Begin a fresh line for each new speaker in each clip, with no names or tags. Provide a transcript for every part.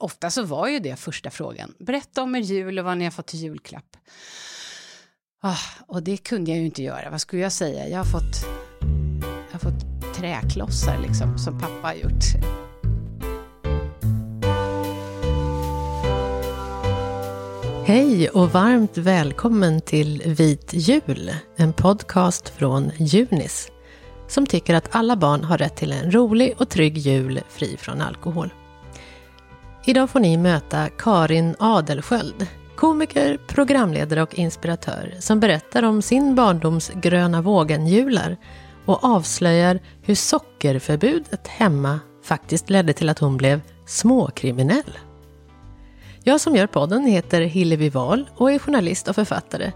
ofta så var ju det första frågan. Berätta om er jul och vad ni har fått till julklapp. Ah, och det kunde jag ju inte göra. Vad skulle jag säga? Jag har fått, jag har fått träklossar liksom, som pappa har gjort.
Hej och varmt välkommen till Vit jul, en podcast från Junis som tycker att alla barn har rätt till en rolig och trygg jul fri från alkohol. Idag får ni möta Karin Adelsköld, komiker, programledare och inspiratör som berättar om sin barndoms gröna vågen-jular och avslöjar hur sockerförbudet hemma faktiskt ledde till att hon blev småkriminell. Jag som gör podden heter Hillevi Wahl och är journalist och författare.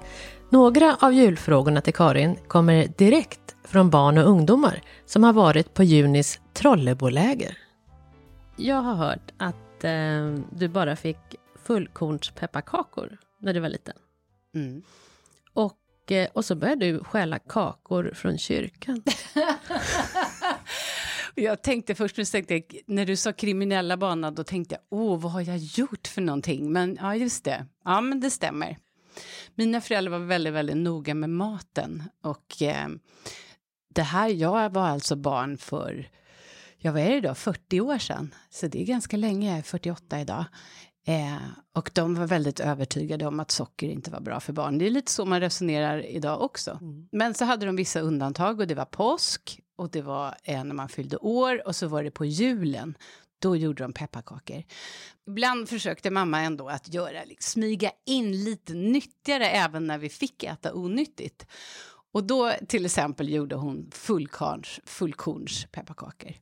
Några av julfrågorna till Karin kommer direkt från barn och ungdomar som har varit på Junis Trolleboläger. Jag har hört att eh, du bara fick fullkornspepparkakor när du var liten.
Mm.
Och, eh, och så började du stjäla kakor från kyrkan.
Jag tänkte först tänkte när du sa kriminella bana, då tänkte jag, åh, vad har jag gjort för någonting? Men ja, just det. Ja, men det stämmer. Mina föräldrar var väldigt, väldigt noga med maten och eh, det här, jag var alltså barn för, ja vad är det då, 40 år sedan. Så det är ganska länge, jag är 48 idag. Eh, och de var väldigt övertygade om att socker inte var bra för barn. Det är lite så man resonerar idag också. Mm. Men så hade de vissa undantag och det var påsk och det var eh, när man fyllde år och så var det på julen. Då gjorde de pepparkakor. Ibland försökte mamma ändå att göra, liksom, smyga in lite nyttigare även när vi fick äta onyttigt. Och då till exempel gjorde hon fullkorns, fullkorns pepparkakor.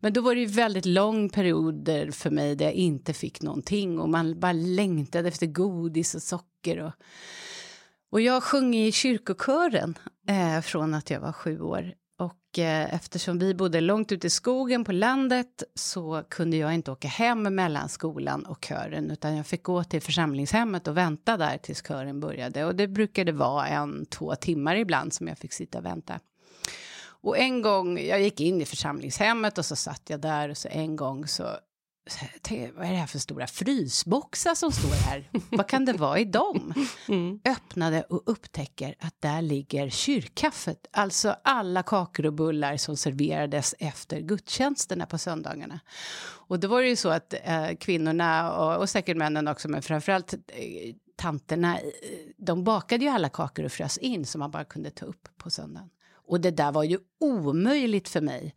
Men då var det ju väldigt lång perioder för mig där jag inte fick någonting och man bara längtade efter godis och socker. Och, och jag sjöng i kyrkokören eh, från att jag var sju år. Och eh, eftersom vi bodde långt ute i skogen på landet så kunde jag inte åka hem mellan skolan och kören utan jag fick gå till församlingshemmet och vänta där tills kören började. Och det brukade vara en, två timmar ibland som jag fick sitta och vänta. Och en gång, jag gick in i församlingshemmet och så satt jag där och så en gång så vad är det här för stora frysboxar som står här? vad kan det vara i dem? Mm. Öppnade och upptäcker att där ligger kyrkkaffet, alltså alla kakor och bullar som serverades efter gudstjänsterna på söndagarna. Och då var det ju så att eh, kvinnorna och, och säkert männen också, men framförallt eh, tanterna, eh, de bakade ju alla kakor och frös in som man bara kunde ta upp på söndagen. Och det där var ju omöjligt för mig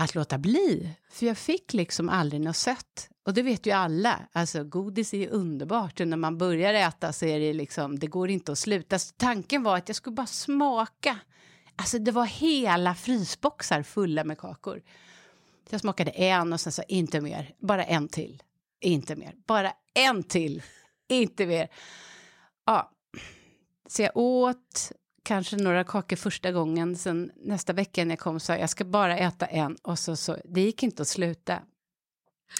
att låta bli. För jag fick liksom aldrig något sött. Och det vet ju alla. Alltså godis är ju underbart. Och när man börjar äta så är det liksom, det går inte att sluta. Så tanken var att jag skulle bara smaka. Alltså det var hela frysboxar fulla med kakor. Så Jag smakade en och sen så inte mer. Bara en till. Inte mer. Bara en till. Inte mer. Ja. Så jag åt kanske några kakor första gången. Sen nästa vecka när jag kom sa jag ska bara äta en och så, så det gick inte att sluta.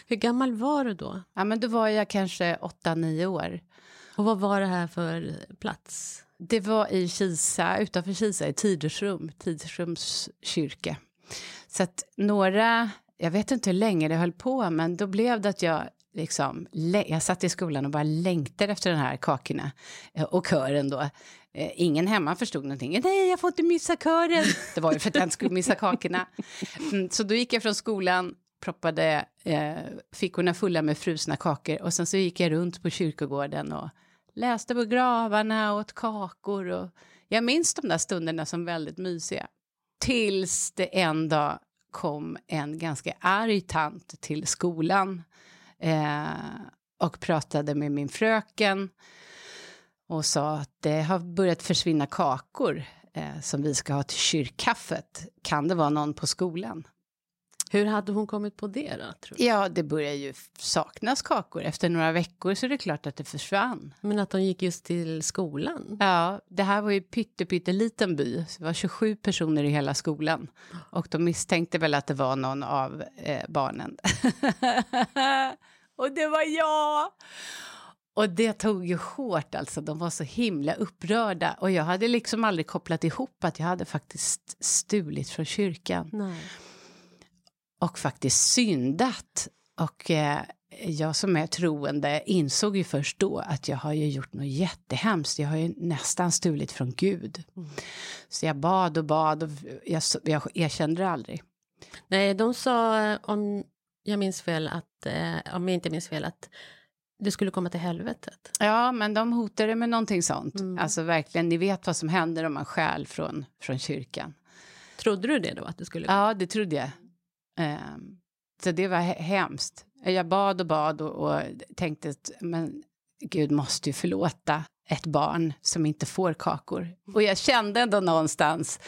Hur gammal var du då?
Ja, men då var jag kanske 8-9 år.
Och vad var det här för plats?
Det var i Kisa, utanför Kisa, i Tidersrum, Tidersrums kyrka. Så att några, jag vet inte hur länge det höll på, men då blev det att jag liksom, jag satt i skolan och bara längtade efter den här kakorna eh, och kören då. Eh, ingen hemma förstod någonting. Nej, jag får inte missa kören. Det var ju för att jag inte skulle missa kakorna. Mm, så då gick jag från skolan, proppade eh, fickorna fulla med frusna kakor och sen så gick jag runt på kyrkogården och läste på gravarna och åt kakor. Och jag minns de där stunderna som väldigt mysiga. Tills det en dag kom en ganska arg tant till skolan eh, och pratade med min fröken och sa att det har börjat försvinna kakor eh, som vi ska ha till kyrkkaffet. Kan det vara någon på skolan?
Hur hade hon kommit på det då?
Ja, det börjar ju saknas kakor. Efter några veckor så är det klart att det försvann.
Men att de gick just till skolan?
Ja, det här var ju pytte, pytteliten by. Det var 27 personer i hela skolan. Och de misstänkte väl att det var någon av eh, barnen. Och det var jag! Och det tog ju hårt alltså, de var så himla upprörda. Och jag hade liksom aldrig kopplat ihop att jag hade faktiskt stulit från kyrkan.
Nej.
Och faktiskt syndat. Och eh, jag som är troende insåg ju först då att jag har ju gjort något jättehemskt. Jag har ju nästan stulit från Gud. Mm. Så jag bad och bad och jag, jag erkände det aldrig.
Nej, de sa, om jag minns fel, att, eh, om jag inte minns fel, att det skulle komma till helvetet.
Ja, men de hotade med någonting sånt. Mm. Alltså verkligen, ni vet vad som händer om man stjäl från, från kyrkan.
Trodde du det då? att det skulle
Ja, det trodde jag. Um, så det var hemskt. Jag bad och bad och, och tänkte att men Gud måste ju förlåta ett barn som inte får kakor. Och jag kände ändå någonstans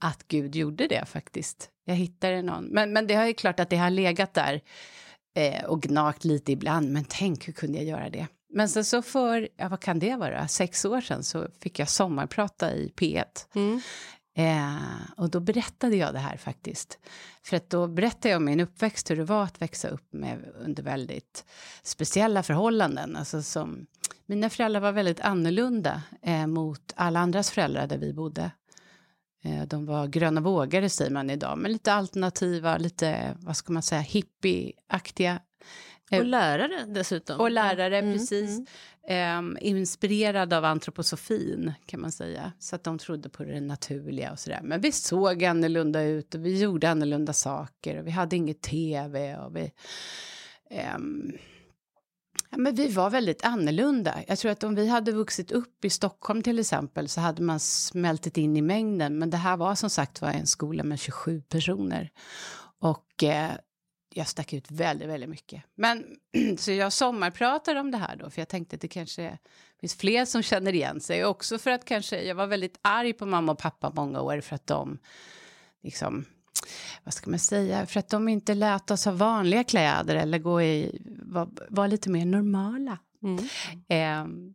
att Gud gjorde det faktiskt. Jag hittade någon. Men, men det är klart att det har legat där eh, och gnagt lite ibland. Men tänk, hur kunde jag göra det? Men sen så för, ja, vad kan det vara, sex år sedan så fick jag sommarprata i P1. Mm. Eh, och då berättade jag det här faktiskt. För att då berättade jag om min uppväxt, hur det var att växa upp med, under väldigt speciella förhållanden. Alltså som, mina föräldrar var väldigt annorlunda eh, mot alla andras föräldrar där vi bodde. Eh, de var gröna vågare säger man idag, men lite alternativa, lite, vad ska man säga, hippieaktiga.
Och eh, lärare dessutom.
Och lärare, mm, precis. Mm. Um, inspirerad av antroposofin, kan man säga. Så att de trodde på det naturliga och sådär. Men vi såg annorlunda ut och vi gjorde annorlunda saker och vi hade inget tv och vi... Um, ja, men vi var väldigt annorlunda. Jag tror att om vi hade vuxit upp i Stockholm till exempel så hade man smältit in i mängden. Men det här var som sagt var en skola med 27 personer. Och eh, jag stack ut väldigt, väldigt mycket. Men så jag sommarpratar om det här då, för jag tänkte att det kanske finns fler som känner igen sig. Också för att kanske, jag var väldigt arg på mamma och pappa många år för att de liksom vad ska man säga, för att de inte lät oss ha vanliga kläder eller gå i, var, var lite mer normala. Mm. Eh,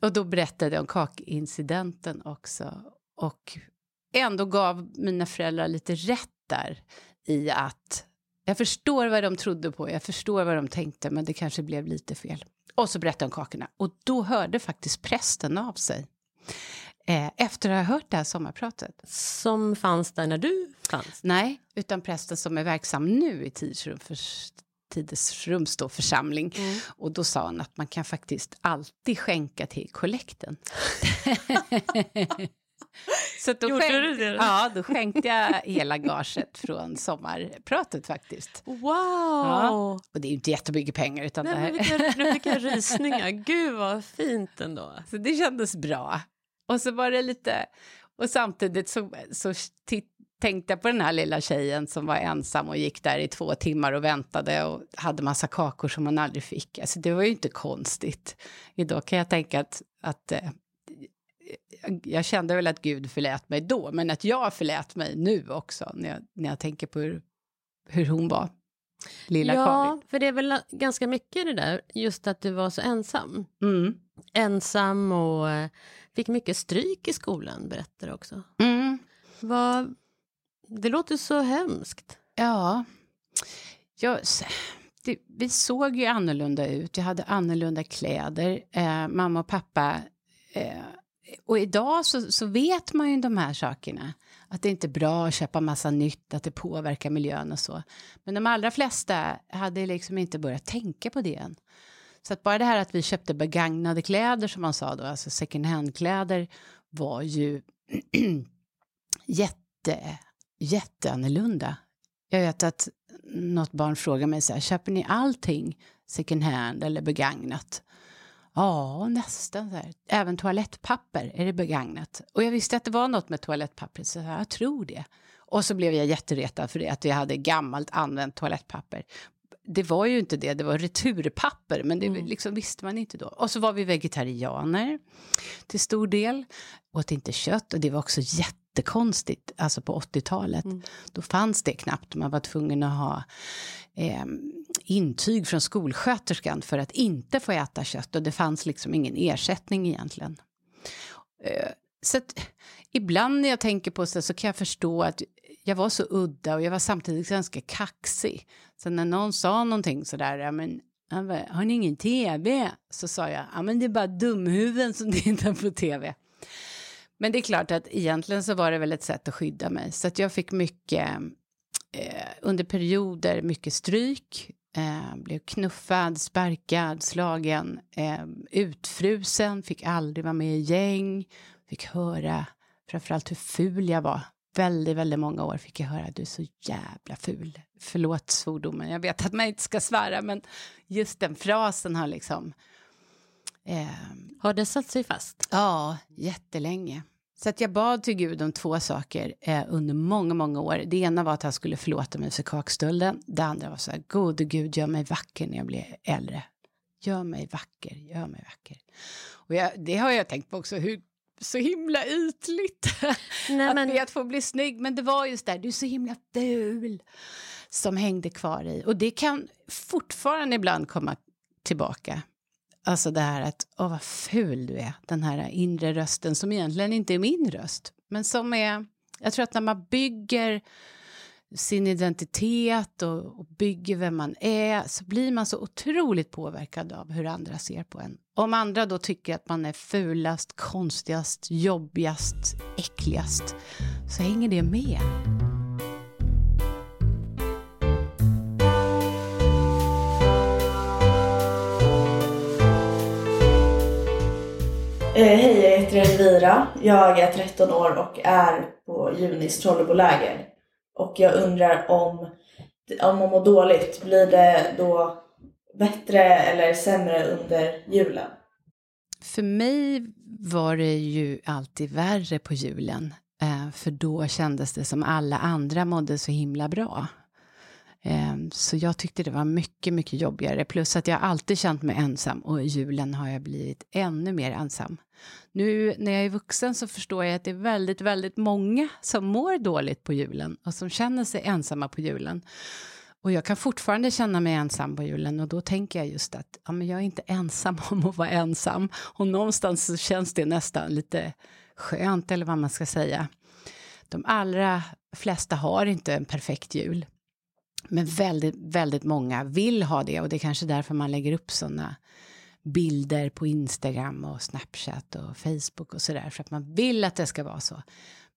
och då berättade jag om kakincidenten också. Och ändå gav mina föräldrar lite rätt där i att jag förstår vad de trodde på, jag förstår vad de tänkte, men det kanske blev lite fel. Och så berättade om kakorna. Och då hörde faktiskt prästen av sig. Eh, efter att ha hört det här sommarpratet.
Som fanns där när du fanns?
Nej, utan prästen som är verksam nu i Tidsrum för, Tidesrums då, församling. Mm. Och då sa han att man kan faktiskt alltid skänka till kollekten. Så då Gjorde skänk, du det? Ja, då skänkte jag hela gaget från sommarpratet faktiskt.
Wow! Ja,
och det är ju inte jättemycket pengar. Utan
Nej, det här... vilka, nu fick jag rysningar. Gud vad fint ändå.
Så det kändes bra. Och så var det lite... Och samtidigt så, så tänkte jag på den här lilla tjejen som var ensam och gick där i två timmar och väntade och hade massa kakor som hon aldrig fick. Alltså det var ju inte konstigt. Idag kan jag tänka att, att eh, jag kände väl att Gud förlät mig då, men att jag förlät mig nu också när jag, när jag tänker på hur, hur hon var, lilla
ja,
Karin.
Ja, för det är väl ganska mycket det där, just att du var så ensam.
Mm.
Ensam och eh, fick mycket stryk i skolan, berättar du också.
Mm.
Vad, det låter så hemskt.
Ja. Jag, det, vi såg ju annorlunda ut. Jag hade annorlunda kläder. Eh, mamma och pappa eh, och idag så, så, vet man ju de här sakerna. Att det inte är bra att köpa massa nytt, att det påverkar miljön och så. Men de allra flesta hade liksom inte börjat tänka på det än. Så att bara det här att vi köpte begagnade kläder som man sa då, alltså second hand-kläder, var ju jätte, jätteannorlunda. Jag vet att något barn frågar mig så här, köper ni allting second hand eller begagnat? Ja, nästan. Så här. Även toalettpapper är det begagnat. Och jag visste att det var något med toalettpapper, så jag tror det. Och så blev jag jätteretad för det, att vi hade gammalt använt toalettpapper. Det var ju inte det, det var returpapper, men det mm. liksom visste man inte då. Och så var vi vegetarianer till stor del, åt inte kött och det var också jättekonstigt, alltså på 80-talet. Mm. Då fanns det knappt, man var tvungen att ha eh, intyg från skolsköterskan för att inte få äta kött och det fanns liksom ingen ersättning egentligen. Eh, så att, ibland när jag tänker på det så kan jag förstå att jag var så udda och jag var samtidigt ganska kaxig. Så när någon sa någonting sådär, ja men har ni ingen tv? Så sa jag, ja men det är bara dumhuvuden som tittar på tv. Men det är klart att egentligen så var det väl ett sätt att skydda mig. Så att jag fick mycket, eh, under perioder mycket stryk Eh, blev knuffad, sparkad, slagen, eh, utfrusen, fick aldrig vara med i gäng, fick höra framförallt hur ful jag var. Väldigt, väldigt många år fick jag höra att du är så jävla ful. Förlåt svordomen, jag vet att man inte ska svära, men just den frasen har liksom...
Eh, har det satt sig fast?
Ja, jättelänge. Så att jag bad till Gud om två saker eh, under många, många år. Det ena var att han skulle förlåta mig för kakstölden. Det andra var så här, gode Gud, gör mig vacker när jag blir äldre. Gör mig vacker, gör mig vacker. Och jag, det har jag tänkt på också, hur så himla ytligt Nej, att men... be att få bli snygg. Men det var just där, du är så himla ful, som hängde kvar i. Och det kan fortfarande ibland komma tillbaka. Alltså det här att, åh vad ful du är, den här inre rösten som egentligen inte är min röst. Men som är, jag tror att när man bygger sin identitet och, och, bygger vem man är så blir man så otroligt påverkad av hur andra ser på en. Om andra då tycker att man är fulast, konstigast, jobbigast, äckligast så hänger det med.
Eh, hej, jag heter Elvira. Jag är 13 år och är på Junis Trolleboläger. Och jag undrar om, om man mår dåligt, blir det då bättre eller sämre under julen?
För mig var det ju alltid värre på julen. Eh, för då kändes det som alla andra mådde så himla bra. Ehm, så jag tyckte det var mycket, mycket jobbigare. Plus att jag alltid känt mig ensam och i julen har jag blivit ännu mer ensam. Nu när jag är vuxen så förstår jag att det är väldigt, väldigt många som mår dåligt på julen och som känner sig ensamma på julen. Och jag kan fortfarande känna mig ensam på julen och då tänker jag just att ja, men jag är inte ensam om att vara ensam. Och någonstans så känns det nästan lite skönt eller vad man ska säga. De allra flesta har inte en perfekt jul. Men väldigt, väldigt många vill ha det och det är kanske därför man lägger upp sådana bilder på Instagram och Snapchat och Facebook och sådär för att man vill att det ska vara så.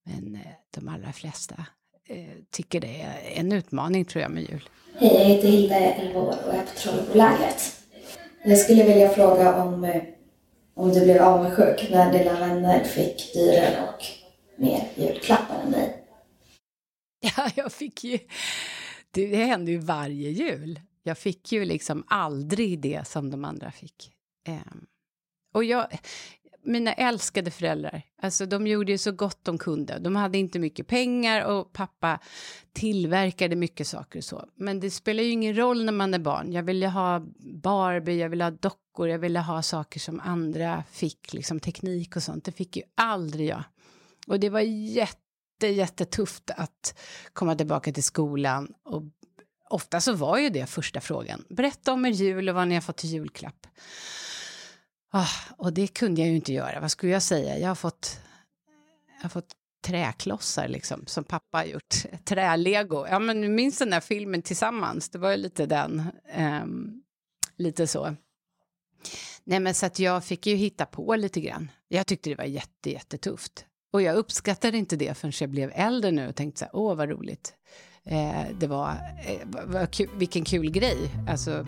Men eh, de allra flesta eh, tycker det är en utmaning tror jag med jul.
Hej, jag heter Hilda, 11 år och är på Trollbolägret. Jag skulle vilja fråga om, eh, om du blev avundsjuk när dina vänner fick dyrare och mer julklappar än dig?
Ja, jag fick ju det hände ju varje jul. Jag fick ju liksom aldrig det som de andra fick. Um, och jag, mina älskade föräldrar, alltså de gjorde ju så gott de kunde. De hade inte mycket pengar och pappa tillverkade mycket saker och så. Men det spelar ju ingen roll när man är barn. Jag ville ha Barbie, jag ville ha dockor, jag ville ha saker som andra fick, liksom teknik och sånt. Det fick ju aldrig jag. Och det var jätte jätte, jättetufft att komma tillbaka till skolan. Och ofta så var ju det första frågan. Berätta om er jul och vad ni har fått i julklapp. Oh, och det kunde jag ju inte göra. Vad skulle jag säga? Jag har fått, jag har fått träklossar liksom, som pappa har gjort. Trälego. Ja, men du minns den där filmen Tillsammans? Det var ju lite den. Um, lite så. Nej, men så att jag fick ju hitta på lite grann. Jag tyckte det var jätte, jättetufft. Och jag uppskattade inte det förrän jag blev äldre nu och tänkte så här, åh vad roligt. Eh, det var, eh, var kul, vilken kul grej. Alltså,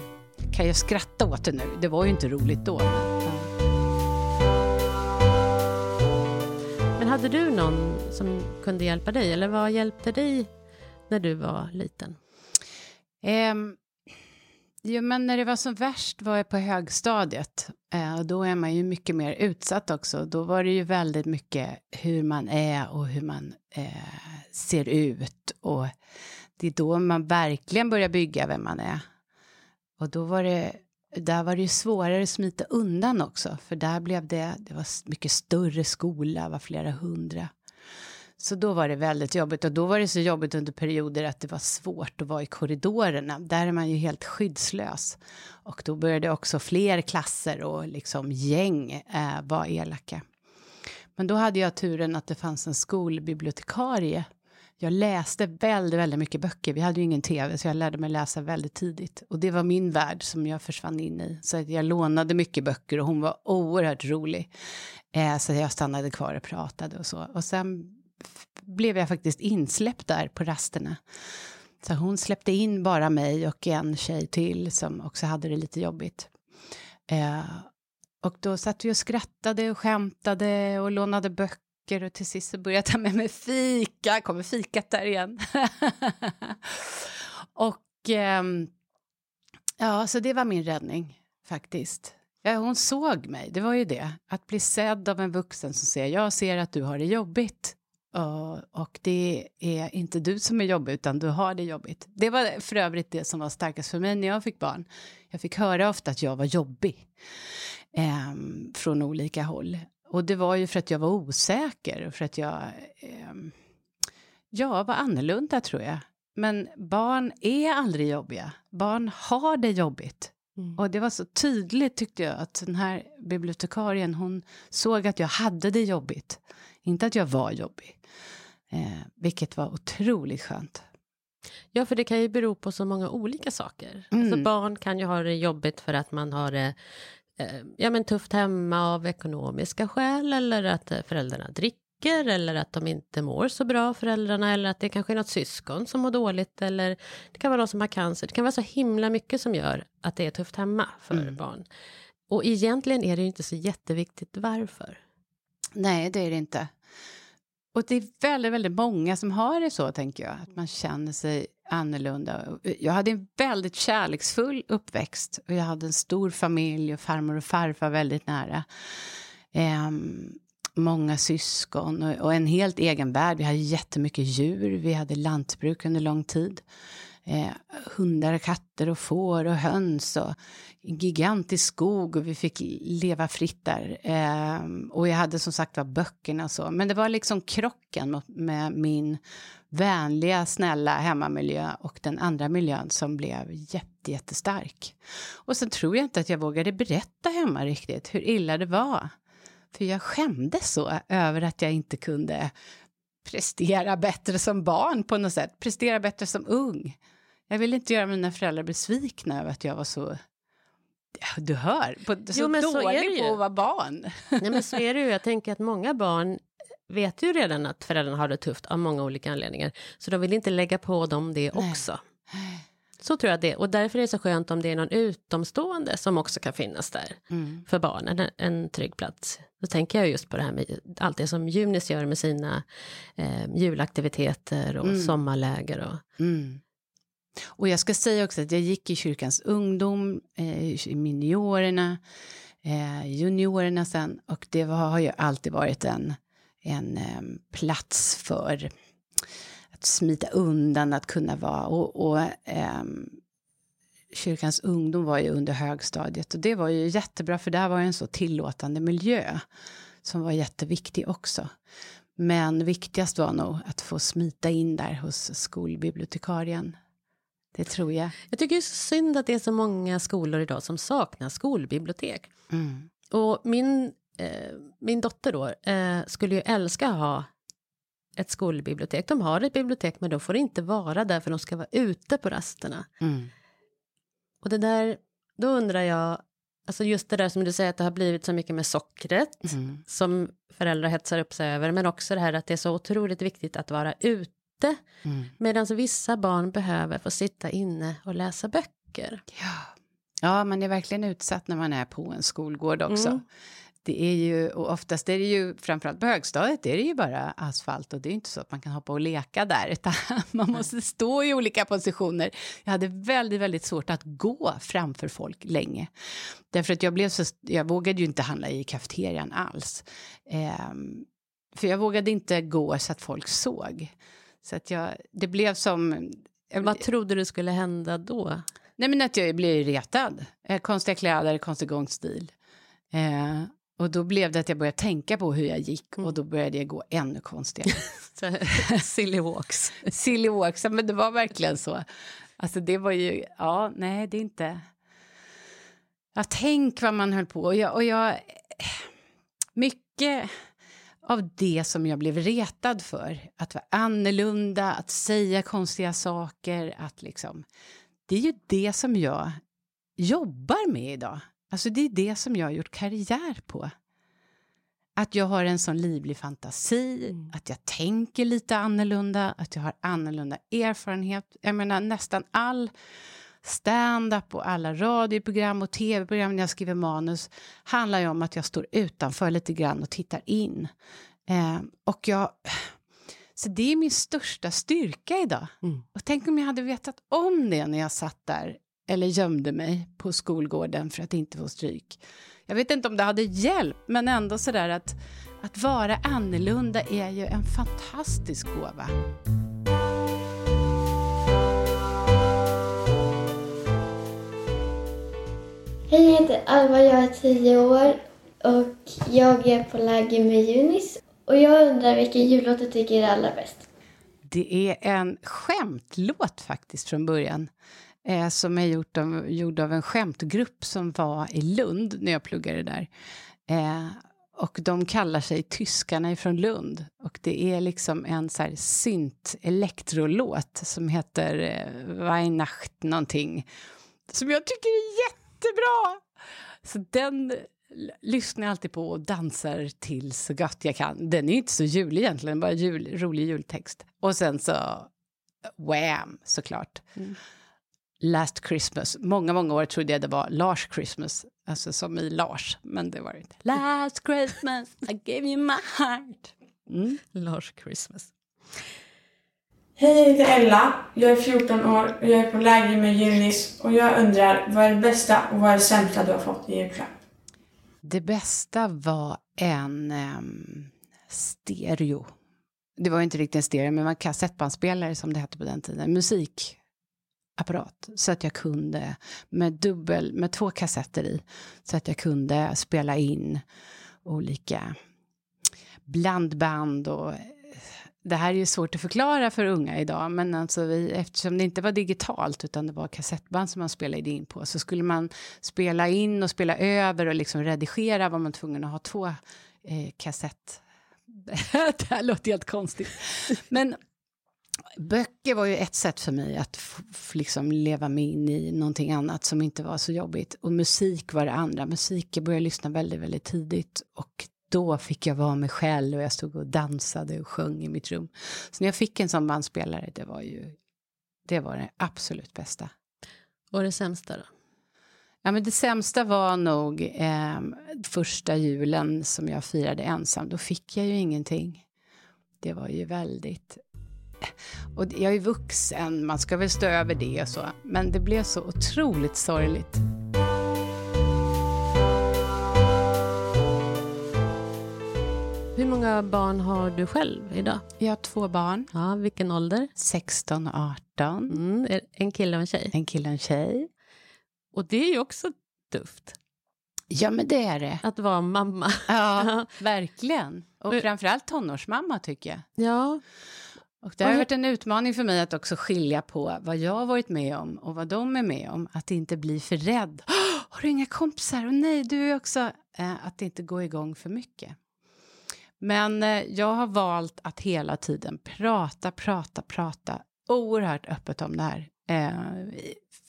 kan jag skratta åt det nu? Det var ju inte roligt då. Men,
men hade du någon som kunde hjälpa dig? Eller vad hjälpte dig när du var liten?
Um, Jo, men när det var som värst var jag på högstadiet. Eh, och då är man ju mycket mer utsatt också. Då var det ju väldigt mycket hur man är och hur man eh, ser ut. Och det är då man verkligen börjar bygga vem man är. Och då var det, där var det ju svårare att smita undan också. För där blev det, det var mycket större skola, var flera hundra. Så då var det väldigt jobbigt och då var det så jobbigt under perioder att det var svårt att vara i korridorerna. Där är man ju helt skyddslös. Och då började också fler klasser och liksom gäng eh, vara elaka. Men då hade jag turen att det fanns en skolbibliotekarie. Jag läste väldigt, väldigt mycket böcker. Vi hade ju ingen tv, så jag lärde mig läsa väldigt tidigt. Och det var min värld som jag försvann in i. Så jag lånade mycket böcker och hon var oerhört rolig. Eh, så jag stannade kvar och pratade och så. Och sen blev jag faktiskt insläppt där på rasterna. Så hon släppte in bara mig och en tjej till som också hade det lite jobbigt. Eh, och då satt vi och skrattade och skämtade och lånade böcker och till sist så började jag ta med mig fika, kommer fikat där igen. och eh, ja, så det var min räddning faktiskt. Ja, hon såg mig, det var ju det. Att bli sedd av en vuxen som säger jag ser att du har det jobbigt. Och, och det är inte du som är jobbig, utan du har det jobbigt. Det var för övrigt det som var starkast för mig när jag fick barn. Jag fick höra ofta att jag var jobbig eh, från olika håll. Och det var ju för att jag var osäker och för att jag eh, ja, var annorlunda tror jag. Men barn är aldrig jobbiga. Barn har det jobbigt. Mm. Och det var så tydligt tyckte jag att den här bibliotekarien hon såg att jag hade det jobbigt. Inte att jag var jobbig. Eh, vilket var otroligt skönt.
Ja, för det kan ju bero på så många olika saker. Mm. Alltså barn kan ju ha det jobbigt för att man har det eh, ja, men tufft hemma av ekonomiska skäl eller att eh, föräldrarna dricker eller att de inte mår så bra, föräldrarna, eller att det kanske är något syskon som mår dåligt, eller det kan vara någon som har cancer. Det kan vara så himla mycket som gör att det är tufft hemma för mm. barn. Och egentligen är det inte så jätteviktigt varför.
Nej, det är det inte. Och det är väldigt, väldigt många som har det så, tänker jag, att man känner sig annorlunda. Jag hade en väldigt kärleksfull uppväxt och jag hade en stor familj och farmor och farfar väldigt nära. Um, många syskon och, och, en helt egen värld. Vi hade jättemycket djur, vi hade lantbruk under lång tid. Eh, hundar, katter och får och höns och gigantisk skog och vi fick leva fritt där. Eh, och jag hade som sagt var böckerna och så. Men det var liksom krocken med min vänliga, snälla hemmamiljö och den andra miljön som blev jätte, jättestark. Och sen tror jag inte att jag vågade berätta hemma riktigt hur illa det var. För jag skämdes så över att jag inte kunde prestera bättre som barn på något sätt, prestera bättre som ung. Jag ville inte göra mina föräldrar besvikna över att jag var så du hör, på, så jo, men dålig så på att vara barn.
Nej, men så är det ju. Jag tänker att många barn vet ju redan att föräldrarna har det tufft av många olika anledningar. Så de vill inte lägga på dem det Nej. också. Så tror jag det Och därför är det så skönt om det är någon utomstående som också kan finnas där mm. för barnen, en, en trygg plats. Då tänker jag just på det här med allt det som Junis gör med sina eh, julaktiviteter och mm. sommarläger. Och,
mm. Och jag ska säga också att jag gick i kyrkans ungdom, eh, i miniorerna, eh, juniorerna sen. Och det var, har ju alltid varit en, en eh, plats för att smita undan, att kunna vara. Och, och eh, kyrkans ungdom var ju under högstadiet. Och det var ju jättebra för där var en så tillåtande miljö som var jätteviktig också. Men viktigast var nog att få smita in där hos skolbibliotekarien det tror jag.
Jag tycker det är synd att det är så många skolor idag som saknar skolbibliotek. Mm. Och min, eh, min dotter då eh, skulle ju älska att ha ett skolbibliotek. De har ett bibliotek men de får inte vara där för de ska vara ute på rasterna. Mm. Och det där, då undrar jag, alltså just det där som du säger att det har blivit så mycket med sockret mm. som föräldrar hetsar upp sig över, men också det här att det är så otroligt viktigt att vara ute ute. Mm. Medan vissa barn behöver få sitta inne och läsa böcker.
Ja. ja, man är verkligen utsatt när man är på en skolgård också. Mm. Det är ju, och oftast är det ju, framförallt på högstadiet, är det ju bara asfalt och det är inte så att man kan hoppa och leka där, utan man måste stå i olika positioner. Jag hade väldigt, väldigt svårt att gå framför folk länge. Därför att jag blev så, jag vågade ju inte handla i kafeterian alls. Eh, för jag vågade inte gå så att folk såg. Så att jag, det blev som...
Vad trodde du skulle hända då?
Nej men att jag blev retad. Eh, konstiga kläder, konstig gångstil. Eh, och då blev det att jag började tänka på hur jag gick och då började jag gå ännu konstigare.
Silly walks.
Silly walks, men det var verkligen så. Alltså det var ju, ja, nej det är inte... Ja, tänk vad man höll på. Och jag, och jag mycket av det som jag blev retad för. Att vara annorlunda, att säga konstiga saker, att liksom... Det är ju det som jag jobbar med idag. Alltså det är det som jag har gjort karriär på. att jag har en sån livlig fantasi,
Mm.
att jag tänker lite annorlunda, att jag har annorlunda erfarenhet. Jag menar nästan all stand-up och alla radioprogram och tv-program när jag skriver manus handlar ju om att jag står utanför lite grann och tittar in. Eh, och jag... Så det är min största styrka idag.
Mm.
Och tänk om jag hade vetat om det när jag satt där eller gömde mig på skolgården för att inte få stryk. Jag vet inte om det hade hjälpt, men ändå sådär att, att vara annorlunda är ju en fantastisk gåva.
Hej, jag heter Alva, jag är tio år och jag är på läger med Junis. Och jag undrar vilken jullåt du tycker är allra bäst?
Det är en skämtlåt faktiskt från början. Eh, som är gjort av, gjord av en skämtgrupp som var i Lund när jag pluggade där. Eh, och de kallar sig Tyskarna ifrån Lund. Och det är liksom en så här synt elektrolåt som heter eh, Weihnacht någonting. Som jag tycker är jättebra! Så den lyssnar jag alltid på och dansar till så gott jag kan. Den är inte så julig egentligen, bara jul, rolig jultext. Och sen så Wham, såklart. Last Christmas. Många, många år trodde jag det var Lars Christmas, alltså som i Lars, men det var det inte. Last Christmas I gave you my heart. Mm.
Lars Christmas.
Hej, jag heter Ella. Jag är 14 år och jag är på läger med Junis och jag undrar vad är det bästa och vad är det sämsta du har fått i julklapp?
Det bästa var en ehm, stereo. Det var inte riktigt en stereo, men en kassettbandspelare som det hette på den tiden. Musikapparat. Så att jag kunde, med dubbel, med två kassetter i, så att jag kunde spela in olika blandband och det här är ju svårt att förklara för unga idag, men alltså vi, eftersom det inte var digitalt utan det var kassettband som man spelade in på så skulle man spela in och spela över och liksom redigera var man tvungen att ha två eh, kassett. det här låter helt konstigt. Men böcker var ju ett sätt för mig att liksom leva mig in i någonting annat som inte var så jobbigt. Och musik var det andra. Musik, jag började lyssna väldigt, väldigt tidigt och då fick jag vara mig själv och jag stod och dansade och sjöng i mitt rum. Så när jag fick en sån bandspelare, det var ju det var det absolut bästa.
Och det sämsta då?
Ja, men det sämsta var nog eh, första julen som jag firade ensam. Då fick jag ju ingenting. Det var ju väldigt... Och jag är vuxen, man ska väl stå över det och så. Men det blev så otroligt sorgligt.
Hur många barn har du själv idag?
Jag har två barn,
Ja, vilken ålder?
16 och 18.
Mm, en kille och en tjej.
En kille och en tjej.
Och det är ju också tufft
Ja, men det är det.
att vara mamma.
Ja, verkligen. Och
Men-
framförallt tonårsmamma tycker jag.
Ja,
Och det har
Och
varit en utmaning för mig att också skilja på vad jag har varit med om och vad de är med om. Att inte bli för rädd. "Åh, har du inga kompisar? Och nej, du är också... Eh, att inte gå igång för mycket. Men eh, jag har valt att hela tiden prata, prata, prata oerhört öppet om det här. Eh,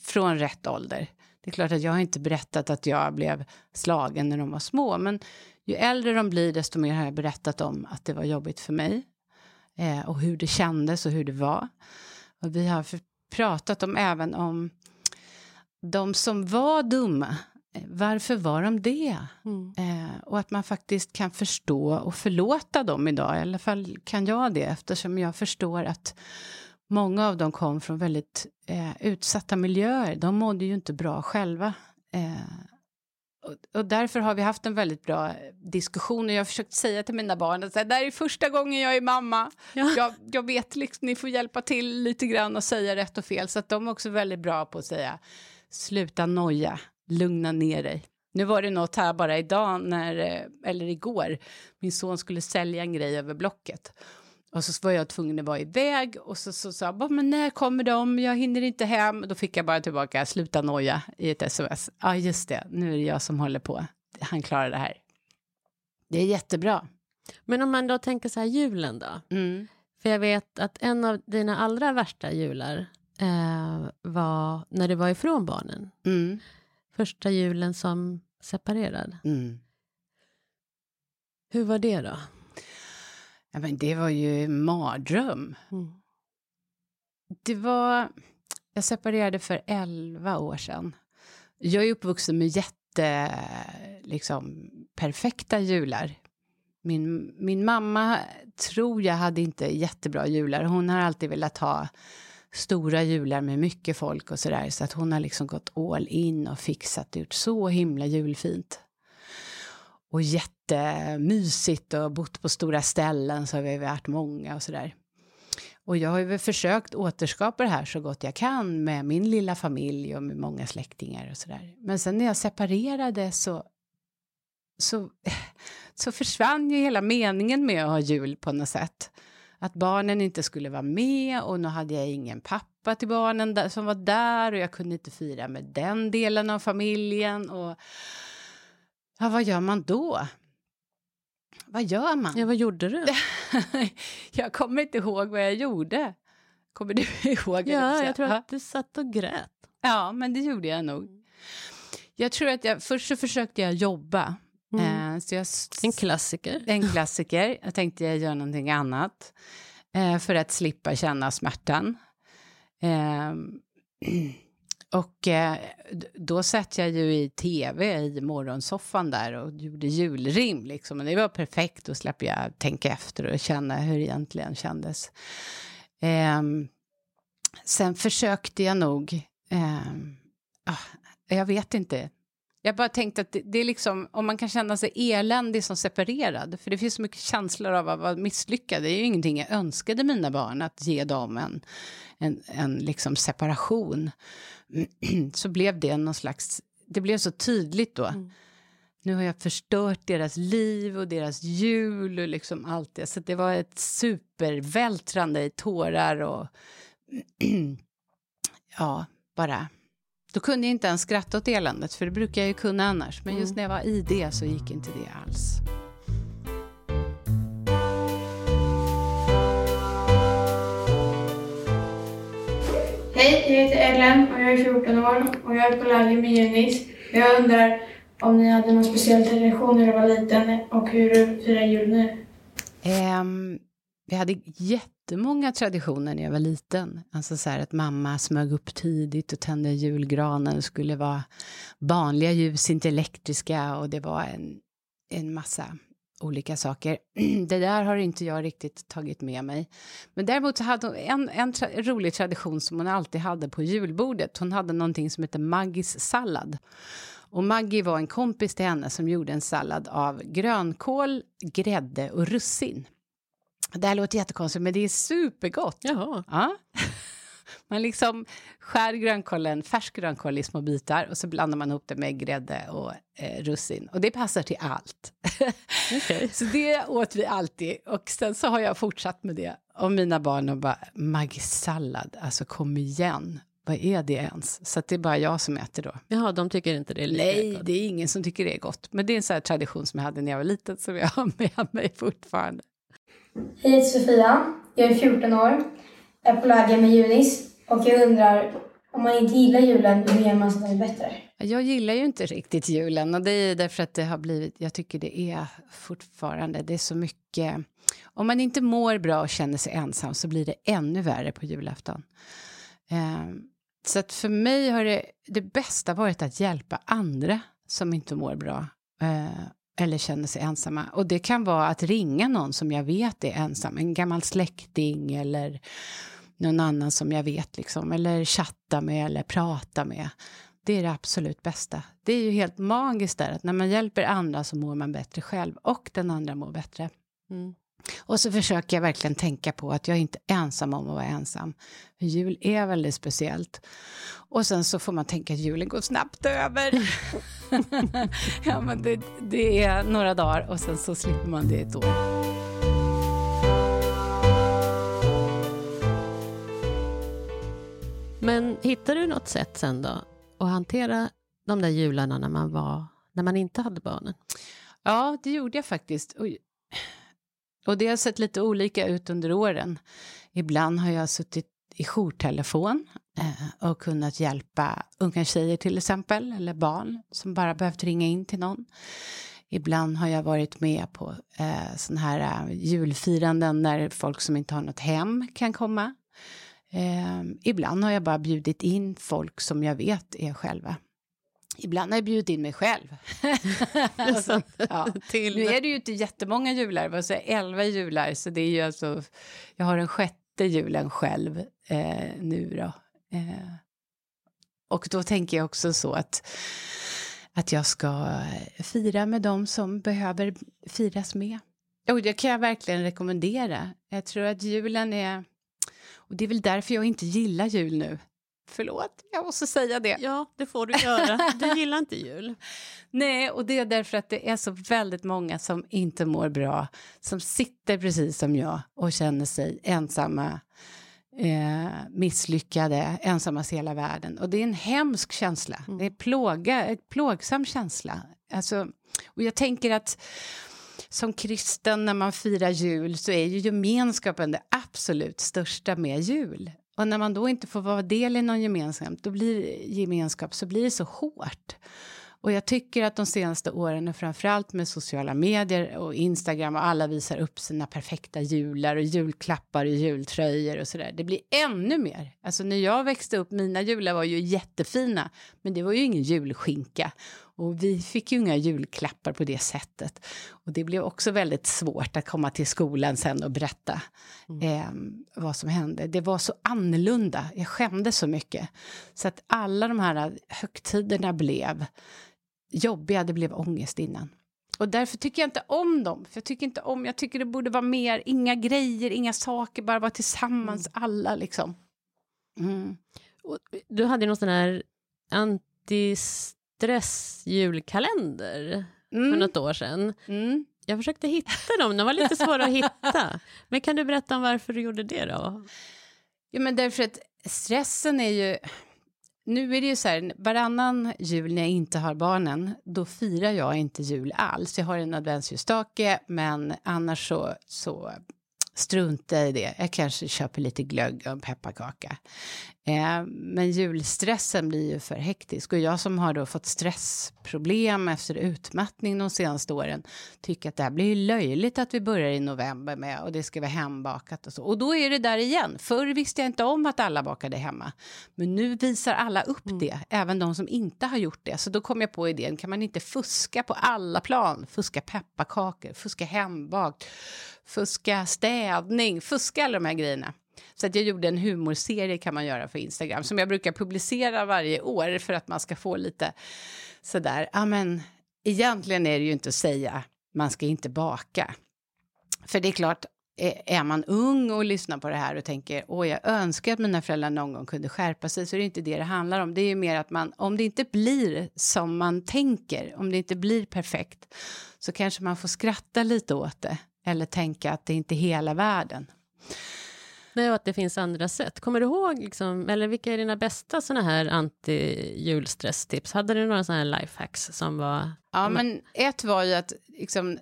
från rätt ålder. Det är klart att jag har inte berättat att jag blev slagen när de var små. Men ju äldre de blir, desto mer har jag berättat om att det var jobbigt för mig eh, och hur det kändes och hur det var. Och vi har pratat om även om de som var dumma. Varför var de det?
mm.
Eh, och att man faktiskt kan förstå och förlåta dem idag. I alla fall kan jag det eftersom jag förstår att många av dem kom från väldigt eh, utsatta miljöer. De mådde ju inte bra själva. Eh, och, och därför har vi haft en väldigt bra diskussion och jag har försökt säga till mina barn att det här är första gången jag är mamma.
Ja.
Jag, jag vet liksom, ni får hjälpa till lite grann och säga rätt och fel. Så att de är också väldigt bra på att säga sluta noja, lugna ner dig. Nu var det något här bara idag, när, eh, eller igår, min son skulle sälja en grej över Blocket. Och så var jag tvungen att vara iväg och så sa så, jag, "Bara, men när kommer de? Jag hinner inte hem. Då fick jag bara tillbaka, sluta noja i ett sms. Ja, just det, nu är det jag som håller på. Han klarar det här. Det är jättebra.
Men om man då tänker så här julen då?
Mm.
För jag vet att en av dina allra värsta jular eh, var när du var ifrån barnen.
Mm.
Första julen som separerad.
Mm.
Hur var det då?
Ja, men det var ju en mardröm.
Mm.
Det var... Jag separerade för 11 år sedan. Jag är uppvuxen med jätte, liksom, perfekta jular. Min, min mamma tror jag hade inte jättebra jular. Hon har alltid velat ha stora jular med mycket folk och sådär. Så att hon har liksom gått all in och fixat ut så himla julfint. Och jättemysigt och bott på stora ställen så har vi varit många och sådär. Och jag har ju försökt återskapa det här så gott jag kan med min lilla familj och med många släktingar och sådär. Men sen när jag separerade så, så, så försvann ju hela meningen med att ha jul på något sätt. Att barnen inte skulle vara med och nu hade jag ingen pappa till barnen där, som var där och jag kunde inte fira med den delen av familjen. Och ja, vad gör man då? Vad gör man?
Ja, vad gjorde du?
jag kommer inte ihåg vad jag gjorde. Kommer du ihåg?
Ja, jag tror att du satt och grät.
Ja, men det gjorde jag nog. Jag tror att jag, först så försökte jag jobba.
Mm.
Eh, så jag,
En klassiker.
en klassiker. Jag tänkte jag gör någonting annat. Eh, för att slippa känna smärtan. Eh, och eh, då satt jag ju i tv i morgonsoffan där och gjorde julrim. Liksom. Och det var perfekt, då slapp jag tänka efter och känna hur det egentligen kändes. Ehm, sen försökte jag nog, ehm, ah, jag vet inte. Jag bara tänkte att det, det är liksom, om man kan känna sig eländig som separerad, för det finns så mycket känslor av att vara misslyckad. Det är ju ingenting jag önskade mina barn, att ge dem en, en, en liksom separation. så blev det någon slags, det blev så tydligt då. Nu har jag förstört deras liv och deras jul och liksom allt det. Så det var ett supervältrande i tårar och ja, bara. Då kunde jag inte ens skratta åt eländet, för det brukar jag ju kunna annars. Men just när jag var i det så gick inte det alls.
Hej, jag heter Ellen och jag är 14 år och jag är på läger med Junis. Jag undrar om ni hade någon speciell tradition när du var liten och hur du firar jul nu?
Ehm, vi hade jättemånga traditioner när jag var liten. Alltså så här att mamma smög upp tidigt och tände julgranen. Det skulle vara vanliga ljus, inte elektriska. Och det var en, en massa olika saker. Det där har inte jag riktigt tagit med mig. Men däremot så hade hon en, en tra- rolig tradition som hon alltid hade på julbordet. Hon hade någonting som hette Maggis sallad. Och Maggie var en kompis till henne som gjorde en sallad av grönkål, grädde och russin. Det här låter jättekonstigt, men det är supergott.
Jaha.
Ja. Man liksom skär grönkålen, färsk grönkål i små bitar och så blandar man ihop det med grädde och eh, russin. Och det passar till allt.
Okej.
Så det åt vi alltid. Och sen så har jag fortsatt med det. Och mina barn och bara, Maggi-sallad, alltså kom igen. Vad är det ens? Så att det är bara jag som äter då.
Jaha, de tycker inte det är lika
Nej,
gott.
det är ingen som tycker det är gott. Men det är en sån här tradition som jag hade när jag var liten som jag har med mig fortfarande.
Hej, jag heter Sofia. Jag är 14 år. Jag är på läger med Junis. Och jag undrar, om man inte gillar julen, hur gör man så att den är bättre?
Jag gillar ju inte riktigt julen och det är därför att det har blivit, jag tycker det är fortfarande, det är så mycket, om man inte mår bra och känner sig ensam så blir det ännu värre på julafton. Ehm, så att för mig har det, det bästa varit att hjälpa andra som inte mår bra eh, eller känner sig ensamma. Och det kan vara att ringa någon som jag vet är ensam, en gammal släkting eller någon annan som jag vet, liksom, eller chatta med eller prata med. Det är det absolut bästa. Det är ju helt magiskt där att när man hjälper andra så mår man bättre själv och den andra mår bättre.
Mm.
Och så försöker jag verkligen tänka på att jag är inte ensam om att vara ensam. Jul är väldigt speciellt. Och sen så får man tänka att julen går snabbt över. ja, men det, det är några dagar och sen så slipper man det ett år.
Men hittade du något sätt sen då att hantera de där jularna när man, var, när man inte hade barnen?
Ja, det gjorde jag faktiskt. Och det har sett lite olika ut under åren. Ibland har jag suttit i jourtelefon eh, och kunnat hjälpa unga tjejer till exempel, eller barn som bara behövt ringa in till någon. Ibland har jag varit med på eh, sådana här eh, julfiranden när folk som inte har något hem kan komma. Eh, ibland har jag bara bjudit in folk som jag vet är själva. Ibland har jag bjudit in mig själv. alltså, ja.
Till...
Nu är det ju inte jättemånga jular, säger elva jular, så det är ju alltså, jag har den sjätte julen själv eh, nu då. Eh, och då tänker jag också så att, att jag ska fira med dem som behöver firas med. Och det kan jag verkligen rekommendera. Jag tror att julen är, och det är väl därför jag inte gillar jul nu. Förlåt, jag måste säga det.
Ja, det får du göra. Du gillar inte jul.
Nej, och det är därför att det är så väldigt många som inte mår bra, som sitter precis som jag och känner sig ensamma, eh, misslyckade, ensammast i hela världen. Och det är en hemsk känsla,
Mm.
det är plåga, en plågsam känsla. Alltså, och jag tänker att som kristen när man firar jul så är ju gemenskapen det absolut största med jul. Och när man då inte får vara del i någon gemenskap, då blir gemenskap så blir det så hårt. Och jag tycker att de senaste åren, och framförallt med sociala medier och Instagram och alla visar upp sina perfekta jular och julklappar och jultröjor och sådär. Det blir ännu mer. Alltså när jag växte upp, mina jular var ju jättefina, men det var ju ingen julskinka. Och vi fick ju inga julklappar på det sättet. Och det blev också väldigt svårt att komma till skolan sen och berätta eh, vad som hände. Det var så annorlunda, jag skämdes så mycket. Så att alla de här högtiderna blev jobbiga, det blev ångest innan. Och därför tycker jag inte om dem. För jag tycker inte om, jag tycker det borde vara mer, inga grejer, inga saker, bara vara tillsammans alla liksom. Mm.
Du hade någon sån här antistress-julkalender för
Mm.
något år sedan.
Mm.
Jag försökte hitta dem, de var lite svåra att hitta. Men kan du berätta om varför du gjorde det då?
Ja, men därför att stressen är ju... Nu är det ju så här, varannan jul när jag inte har barnen, då firar jag inte jul alls. Jag har en adventsljusstake, men annars så, så struntar jag i det. Jag kanske köper lite glögg och en pepparkaka. Eh, men julstressen blir ju för hektisk. Och jag som har då fått stressproblem efter utmattning de senaste åren tycker att det här blir ju löjligt att vi börjar i november med och det ska vara hembakat och så. Och då är det där igen. Förr visste jag inte om att alla bakade hemma. Men nu visar alla upp det, även de som inte har gjort det. Så då kom jag på idén, kan man inte fuska på alla plan? Fuska pepparkakor, fuska hembakt, fuska städning, fuska alla de här grejerna. Så att jag gjorde en humorserie kan man göra för Instagram som jag brukar publicera varje år för att man ska få lite sådär, ja men egentligen är det ju inte att säga man ska inte baka. För det är klart, är- man ung och lyssnar på det här och tänker åh jag önskar att mina föräldrar någon gång kunde skärpa sig så är det inte det det handlar om. Det är ju mer att man, om det inte blir som man tänker, om det inte blir perfekt så kanske man får skratta lite åt det eller tänka att det inte är hela världen.
Nej, och att det finns andra sätt. Kommer du ihåg, liksom, eller vilka är dina bästa såna här anti-julstresstips? Hade du några såna här lifehacks som var...
Ja, men ett var ju att, liksom,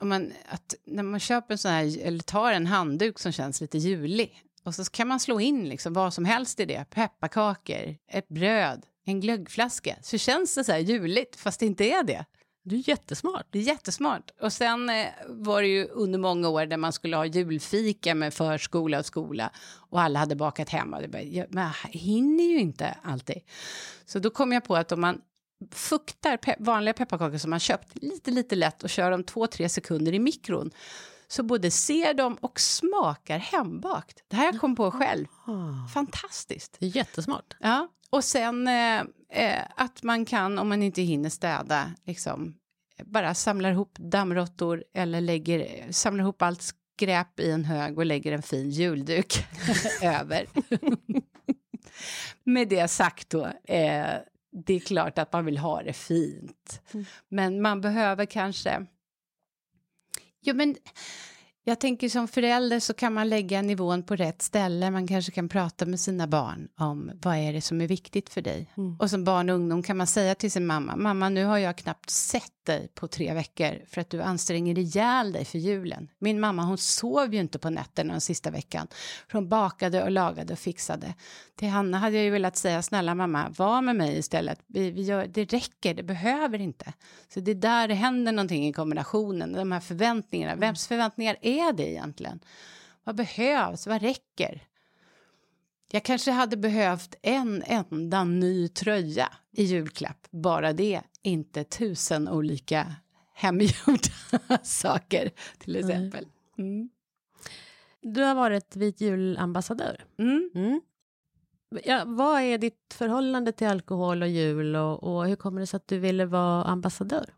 om man, att när man köper en sån här, eller tar en handduk som känns lite julig, och så kan man slå in liksom vad som helst i det, pepparkakor, ett bröd, en glöggflaska, så känns det så här juligt, fast det inte är det.
Du är jättesmart.
Det är jättesmart. Och sen eh, var det ju under många år där man skulle ha julfika med förskola och skola och alla hade bakat hemma. Det bara, jag, men jag hinner ju inte alltid. Så då kom jag på att om man fuktar pe vanliga pepparkakor som man köpt lite, lite lätt och kör dem två, tre sekunder i mikron så både ser de och smakar hembakt. Det här jag kommit på själv. Fantastiskt.
Det är jättesmart.
Ja, och sen eh, eh, att man kan, om man inte hinner städa, liksom, bara samlar ihop dammråttor eller lägger, samlar ihop allt skräp i en hög och lägger en fin julduk över. Med det sagt då, eh, det är klart att man vill ha det fint. Men man behöver kanske... Ja, men Jag tänker som förälder så kan man lägga nivån på rätt ställe. Man kanske kan prata med sina barn om vad är det som är viktigt för dig.
Mm.
Och som barn och ungdom kan man säga till sin mamma, mamma nu har jag knappt sett dig på tre veckor för att du anstränger ihjäl dig för julen. Min mamma hon sov ju inte på nätterna den sista veckan. För hon bakade och lagade och fixade. Till Hanna hade jag ju velat säga, snälla mamma, var med mig istället. Vi, vi gör, det räcker, det behöver inte. Så det är där det händer någonting i kombinationen, de här förväntningarna. Vems förväntningar är det egentligen? Vad behövs? Vad räcker? Jag kanske hade behövt en enda ny tröja i julklapp, bara det, inte tusen olika hemgjorda saker till exempel. Mm.
Du har varit vit julambassadör.
Mm.
Mm. Ja, vad är ditt förhållande till alkohol och jul och, och hur kommer det sig att du ville vara ambassadör?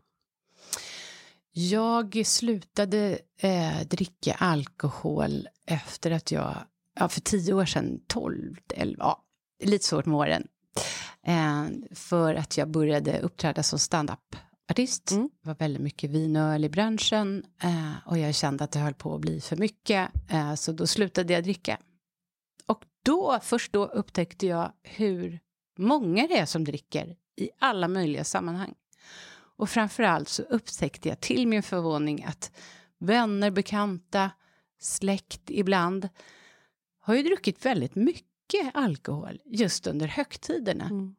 Jag slutade eh, dricka alkohol efter att jag, ja, för tio år sedan, 12, 11, ja, lite svårt med åren. Eh, för att jag började uppträda som stand-up-artist.
Mm.
Det var väldigt mycket vin och öl i branschen eh, och jag kände att det höll på att bli för mycket. Eh, så då slutade jag dricka. Och då, först då upptäckte jag hur många det är som dricker i alla möjliga sammanhang. Och framförallt så upptäckte jag till min förvåning att vänner, bekanta, släkt ibland har ju druckit väldigt mycket alkohol just under högtiderna.
Mm.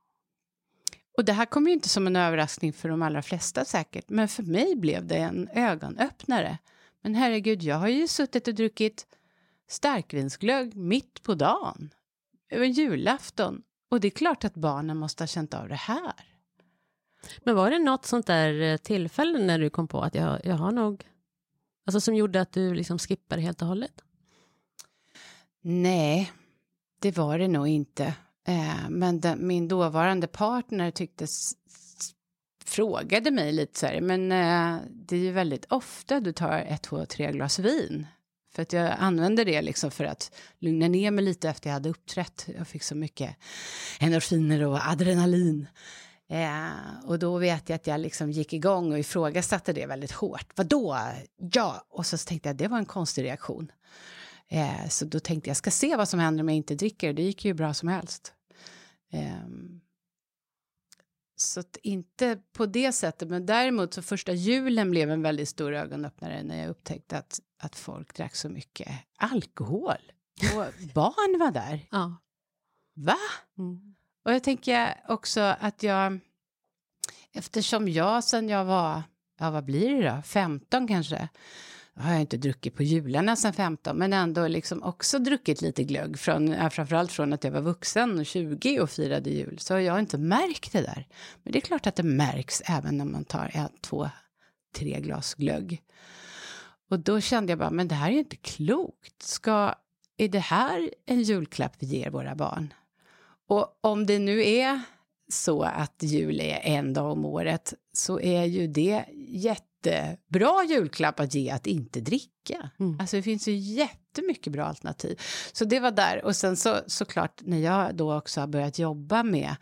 Och det här kom ju inte som en överraskning för de allra flesta säkert, men för mig blev det en ögonöppnare. Men herregud, jag har ju suttit och druckit starkvinsglögg mitt på dagen, över julafton. Och det är klart att barnen måste ha känt av det här.
Men var det något sånt där eh, tillfälle när du kom på att jag, jag har nog, alltså som gjorde att du liksom skippar helt och hållet?
Nej, det var det nog inte. Eh, men den, min dåvarande partner tycktes frågade mig lite så här, men eh, det är ju väldigt ofta du tar ett, två, tre glas vin. För att jag använde det liksom för att lugna ner mig lite efter jag hade uppträtt. Jag fick så mycket endorfiner och adrenalin. Eh, och då vet jag att jag liksom gick igång och ifrågasatte det väldigt hårt. Vadå? Ja! Och så tänkte jag, det var en konstig reaktion. Eh, så då tänkte jag, ska se vad som händer om jag inte dricker. Det gick ju bra som helst. Eh, så att inte på det sättet, men däremot så första julen blev en väldigt stor ögonöppnare när jag upptäckte att, att folk drack så mycket alkohol. Och barn var där.
Ja.
Va?
Mm.
Och jag tänker också att jag, eftersom jag sen jag var, ja vad blir det då, 15 kanske, har jag inte druckit på jularna sen 15, men ändå liksom också druckit lite glögg, från, framförallt från att jag var vuxen och 20 och firade jul, så har jag inte märkt det där. Men det är klart att det märks även när man tar ett, två, tre glas glögg. Och då kände jag bara, men det här är ju inte klokt. Ska, är det här en julklapp vi ger våra barn? Och om det nu är så att jul är en dag om året så är ju det jättebra julklapp att ge att inte dricka.
Mm.
Alltså det finns ju jättemycket bra alternativ. Så det var där. Och sen så såklart när jag då också har börjat jobba med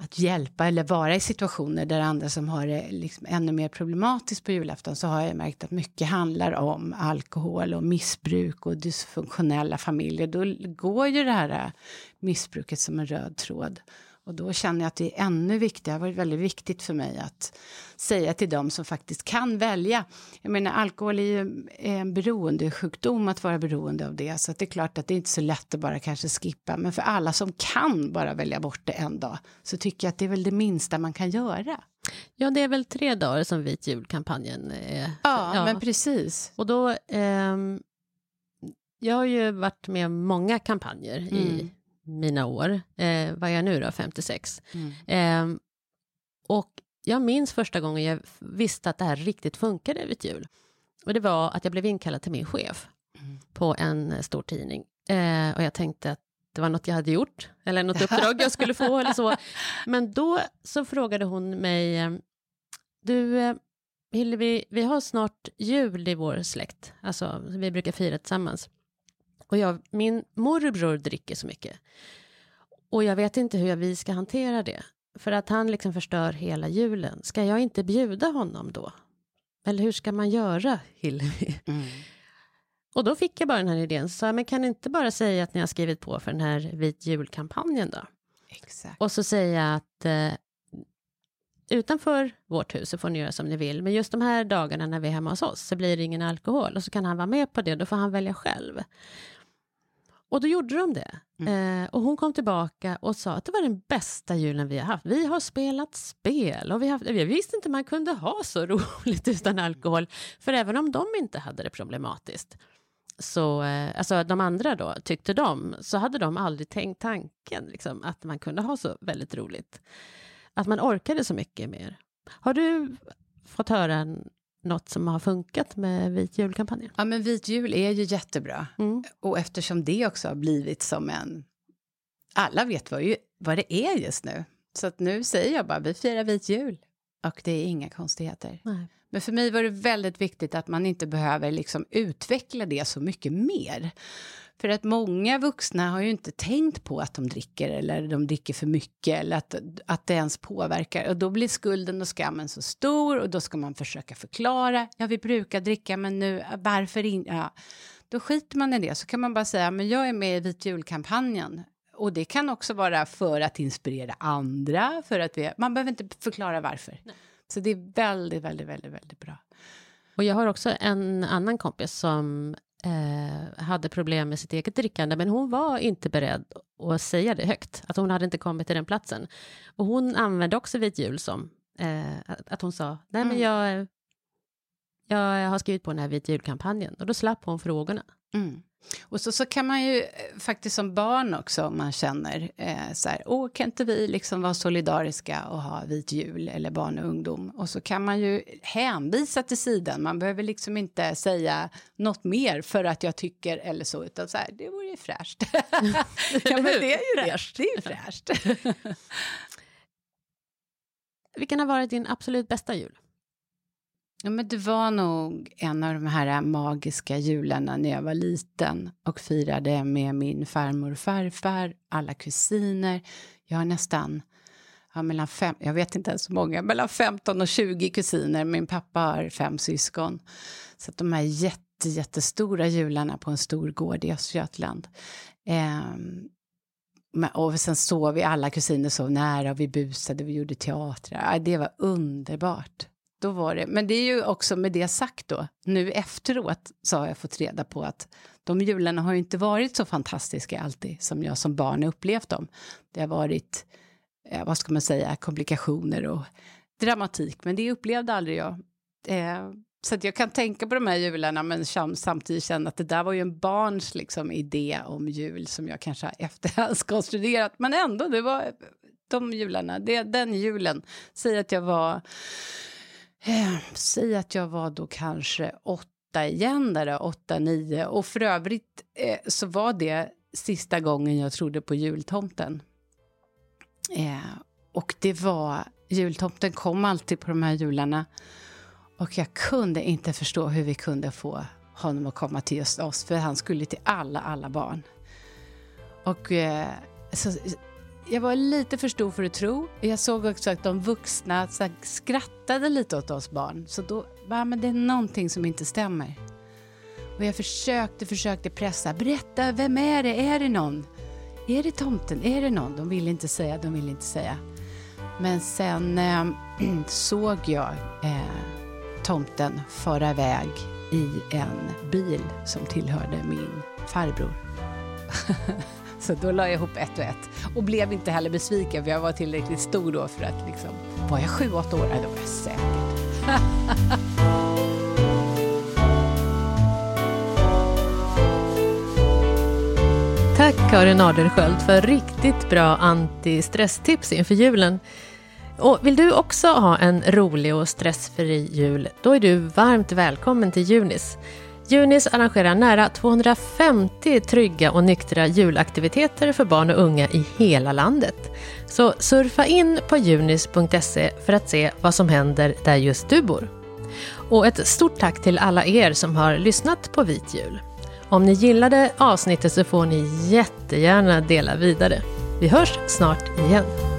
att hjälpa eller vara i situationer där andra som har det liksom ännu mer problematiskt på julafton så har jag märkt att mycket handlar om alkohol och missbruk och dysfunktionella familjer. Då går ju det här äh, missbruket som en röd tråd. Och då känner jag att det är ännu viktigare, det har varit väldigt viktigt för mig att säga till dem som faktiskt kan välja. Jag menar alkohol är ju en beroendesjukdom att vara beroende av det, så det är klart att det är inte så lätt att bara kanske skippa, men för alla som kan bara välja bort det en dag, så tycker jag att det är väl det minsta man kan göra.
Ja, det är väl tre dagar som vit julkampanjen är.
Ja, men precis.
Och då, ehm, jag har ju varit med många kampanjer i
Mm.
Mina år. Eh, vad är jag nu då, 56?
Mm.
Ehm, och jag minns första gången jag visste att det här riktigt funkade vid jul. Och det var att jag blev inkallad till min chef
Mm.
på en eh, stor tidning. Eh, och jag tänkte att det var något jag hade gjort, eller något uppdrag jag skulle få eller så. Men då så frågade hon mig, eh, du eh, Hillevi, vi har snart jul i vår släkt, alltså vi brukar fira tillsammans. Och jag, min morbror dricker så mycket. Och jag vet inte hur vi ska hantera det. För att han liksom förstör hela julen. Ska jag inte bjuda honom då? Eller hur ska man göra, Hillevi?
Mm.
Och då fick jag bara den här idén, så men kan ni inte bara säga att ni har skrivit på för den här vit julkampanjen då?
Exakt.
Och så säga att eh, utanför vårt hus så får ni göra som ni vill, men just de här dagarna när vi är hemma hos oss så blir det ingen alkohol och så kan han vara med på det, då får han välja själv. Och då gjorde de det. Eh, och hon kom tillbaka och sa att det var den bästa julen vi har haft. Vi har spelat spel och vi har haft, jag visste inte man kunde ha så roligt utan alkohol. För även om de inte hade det problematiskt, så, eh, alltså de andra då, tyckte de, så hade de aldrig tänkt tanken liksom, att man kunde ha så väldigt roligt. Att man orkade så mycket mer. Har du fått höra en, något som har funkat med vit julkampanjen?
Ja, men vit jul är ju jättebra.
Mm.
Och eftersom det också har blivit som en... Alla vet vad, ju, vad det är just nu. Så att nu säger jag bara, vi firar vit jul. Och det är inga konstigheter.
Nej.
Men för mig var det väldigt viktigt att man inte behöver liksom utveckla det så mycket mer. För att många vuxna har ju inte tänkt på att de dricker eller de dricker för mycket eller att, att det ens påverkar. Och då blir skulden och skammen så stor och då ska man försöka förklara. Ja, vi brukar dricka, men nu varför inte? Ja. Då skiter man i det, så kan man bara säga, men jag är med i vit julkampanjen. Och det kan också vara för att inspirera andra, för att vi, man behöver inte förklara varför. Så det är väldigt, väldigt, väldigt, väldigt bra.
Och jag har också en annan kompis som eh, hade problem med sitt eget drickande, men hon var inte beredd att säga det högt, att hon hade inte kommit till den platsen. Och hon använde också vit jul som, eh, att, hon sa, nej men
Mm.
jag, jag har skrivit på den här vit julkampanjen, och då slapp hon frågorna.
Mm. Och så, så kan man ju eh, faktiskt som barn också, om man känner eh, så här, åh, kan inte vi liksom vara solidariska och ha vit jul eller barn och ungdom? Och så kan man ju hänvisa till sidan, man behöver liksom inte säga något mer för att jag tycker eller så, utan så här, det vore ju fräscht. ja, men det är ju det, det är ju fräscht.
Vilken har varit din absolut bästa jul?
Ja, men det var nog en av de här magiska jularna när jag var liten och firade med min farmor och farfar, alla kusiner. Jag har nästan, ja, mellan fem, jag vet inte ens hur många, mellan 15 och 20 kusiner. Min pappa har fem syskon. Så att de här jätte, jättestora jularna på en stor gård i Östergötland. Eh, och sen sov vi, alla kusiner sov nära och vi busade, vi gjorde teatrar. Det var underbart. Då var det. Men det är ju också med det sagt då, nu efteråt så har jag fått reda på att de jularna har ju inte varit så fantastiska alltid som jag som barn upplevt dem. Det har varit, eh, vad ska man säga, komplikationer och dramatik, men det upplevde aldrig jag. Eh, så att jag kan tänka på de här jularna men samtidigt känna att det där var ju en barns liksom, idé om jul som jag kanske har efterhandskonstruerat. Men ändå, det var de jularna, det, den julen. Säg att jag var Eh, säg att jag var då kanske åtta igen där, åtta, nio. Och för övrigt eh, så var det sista gången jag trodde på jultomten. Eh, och det var, jultomten kom alltid på de här jularna. Och jag kunde inte förstå hur vi kunde få honom att komma till just oss, för han skulle till alla, alla barn. Och eh, så, jag var lite för stor för att tro. Jag såg också att de vuxna skrattade lite åt oss barn. Så då, ja, ah, men det är någonting som inte stämmer. Och jag försökte, försökte pressa. Berätta, vem är det? Är det någon? Är det tomten? Är det någon? De ville inte säga, de ville inte säga. Men sen eh, såg jag eh, tomten fara iväg i en bil som tillhörde min farbror. Så då la jag ihop ett och ett. Och blev inte heller besviken för jag var tillräckligt stor då för att liksom... Var jag sju, åtta år? Ja, det var jag säkert.
Tack Karin Adelsköld för riktigt bra antistresstips inför julen. Och vill du också ha en rolig och stressfri jul, då är du varmt välkommen till Junis. Junis arrangerar nära 250 trygga och nyktra julaktiviteter för barn och unga i hela landet. Så surfa in på junis.se för att se vad som händer där just du bor. Och ett stort tack till alla er som har lyssnat på Vit jul. Om ni gillade avsnittet så får ni jättegärna dela vidare. Vi hörs snart igen.